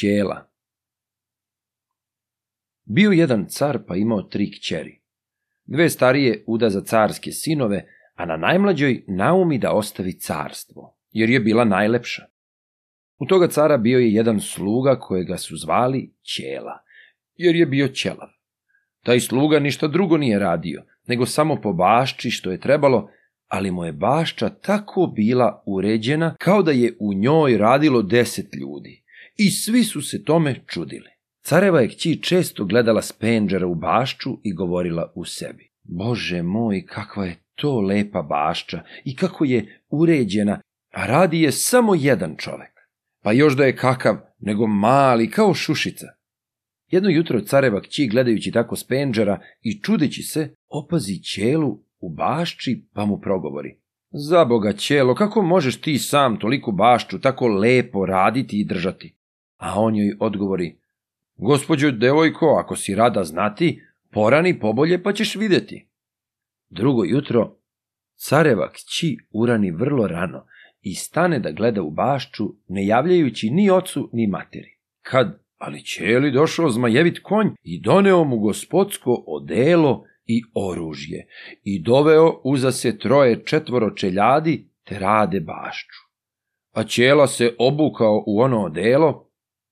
Ćela Bio jedan car pa imao tri kćeri. Dve starije uda za carske sinove, a na najmlađoj naumi da ostavi carstvo, jer je bila najlepša. U toga cara bio je jedan sluga kojega su zvali Ćela, jer je bio ćelav. Taj sluga ništa drugo nije radio, nego samo po bašči što je trebalo, ali mu je bašča tako bila uređena kao da je u njoj radilo deset ljudi. I svi su se tome čudili. Careva je kći često gledala s u bašču i govorila u sebi. Bože moj, kakva je to lepa bašča i kako je uređena, a radi je samo jedan čovek. Pa još da je kakav, nego mali, kao šušica. Jedno jutro careva kći gledajući tako s i čudeći se, opazi ćelu u bašči pa mu progovori. Za boga ćelo, kako možeš ti sam toliku bašču tako lepo raditi i držati? A on joj odgovori, gospođo devojko, ako si rada znati, porani pobolje pa ćeš videti. Drugo jutro, careva kći urani vrlo rano i stane da gleda u bašču, ne javljajući ni ocu ni materi. Kad ali ćeli došao zmajevit konj i doneo mu gospodsko odelo i oružje i doveo uza se troje četvoro čeljadi te rade bašču. A ćela se obukao u ono odelo,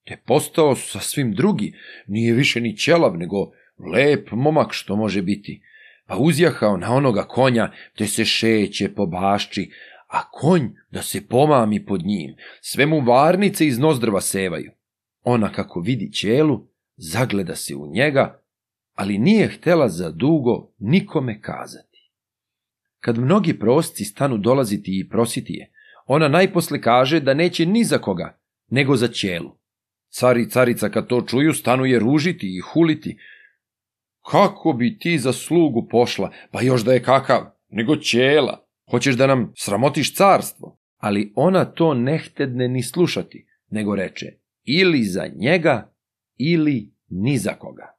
te postao sasvim drugi, nije više ni ćelav, nego lep momak što može biti, pa uzjahao na onoga konja, te se šeće po bašči, a konj da se pomami pod njim, sve mu varnice iz nozdrva sevaju. Ona kako vidi ćelu, zagleda se u njega, ali nije htela za dugo nikome kazati. Kad mnogi prosci stanu dolaziti i prositi je, ona najposle kaže da neće ni za koga, nego za ćelu. Car i carica kad to čuju stanu je ružiti i huliti. Kako bi ti za slugu pošla, pa još da je kakav, nego ćela. Hoćeš da nam sramotiš carstvo? Ali ona to ne htedne ni slušati, nego reče, ili za njega, ili ni za koga.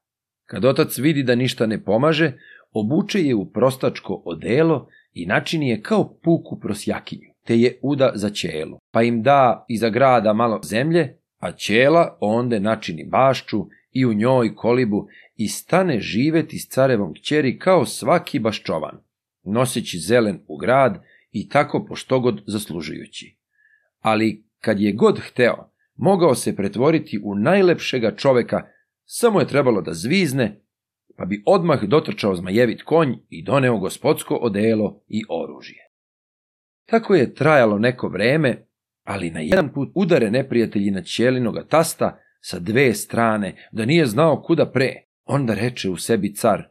Kad otac vidi da ništa ne pomaže, obuče je u prostačko odelo i načini je kao puku prosjakinju, te je uda za ćelu, pa im da iza grada malo zemlje, a ćela onde načini bašču i u njoj kolibu i stane živeti s carevom kćeri kao svaki baščovan, noseći zelen u grad i tako poštogod zaslužujući. Ali kad je god hteo, mogao se pretvoriti u najlepšega čoveka, samo je trebalo da zvizne, pa bi odmah dotrčao zmajevit konj i doneo gospodsko odelo i oružje. Tako je trajalo neko vreme, ali na jedan put udare neprijatelji na ćelinoga tasta sa dve strane, da nije znao kuda pre. Onda reče u sebi car,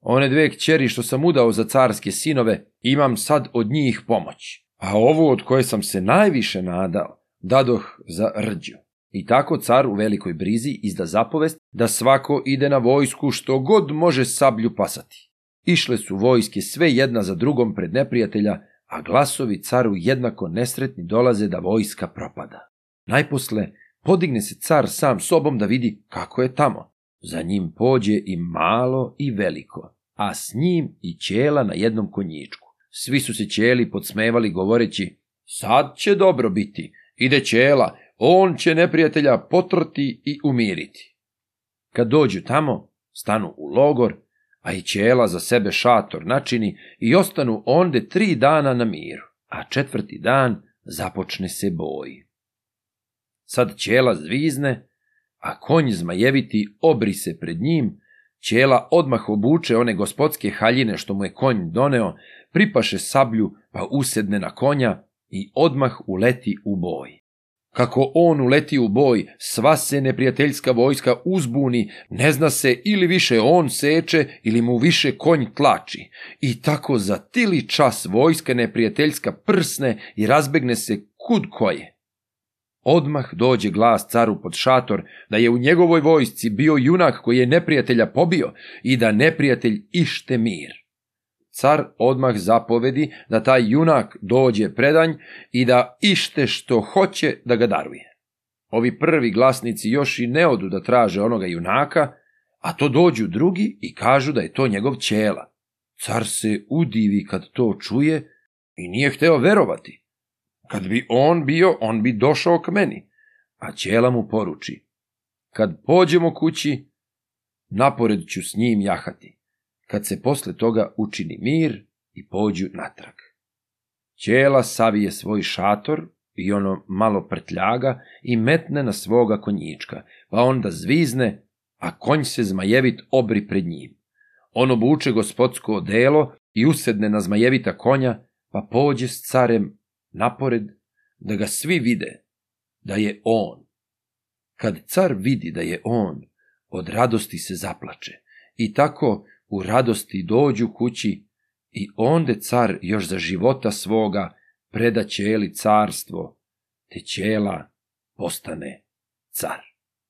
one dve kćeri što sam udao za carske sinove, imam sad od njih pomoć, a ovu od koje sam se najviše nadao, dadoh za rđu. I tako car u velikoj brizi izda zapovest da svako ide na vojsku što god može sablju pasati. Išle su vojske sve jedna za drugom pred neprijatelja, a glasovi caru jednako nesretni dolaze da vojska propada. Najposle podigne se car sam sobom da vidi kako je tamo. Za njim pođe i malo i veliko, a s njim i ćela na jednom konjičku. Svi su se ćeli podsmevali govoreći, sad će dobro biti, ide ćela, on će neprijatelja potrti i umiriti. Kad dođu tamo, stanu u logor, a i ćela za sebe šator načini i ostanu onde tri dana na miru, a četvrti dan započne se boj. Sad ćela zvizne, a konj zmajeviti obri se pred njim, ćela odmah obuče one gospodske haljine što mu je konj doneo, pripaše sablju, pa usedne na konja i odmah uleti u boj. Kako on uleti u boj, sva se neprijateljska vojska uzbuni, ne zna se ili više on seče ili mu više konj tlači. I tako za tili čas vojska neprijateljska prsne i razbegne se kud koje. Odmah dođe glas caru pod šator da je u njegovoj vojsci bio junak koji je neprijatelja pobio i da neprijatelj ište mir. Car odmah zapovedi da taj junak dođe predanj i da ište što hoće da ga daruje. Ovi prvi glasnici još i ne odu da traže onoga junaka, a to dođu drugi i kažu da je to njegov ćela. Car se udivi kad to čuje i nije hteo verovati. Kad bi on bio, on bi došao k meni. A ćela mu poruči, kad pođemo kući, napored ću s njim jahati, kad se posle toga učini mir i pođu natrag. Ćela savije svoj šator i ono malo prtljaga i metne na svoga konjička, pa onda zvizne, a konj se zmajevit obri pred njim. On obuče gospodsko odelo i usedne na zmajevita konja, pa pođe s carem napored, da ga svi vide, da je on. Kad car vidi da je on, od radosti se zaplače i tako u radosti dođu kući i onde car još za života svoga preda ćeli carstvo, te ćela postane car.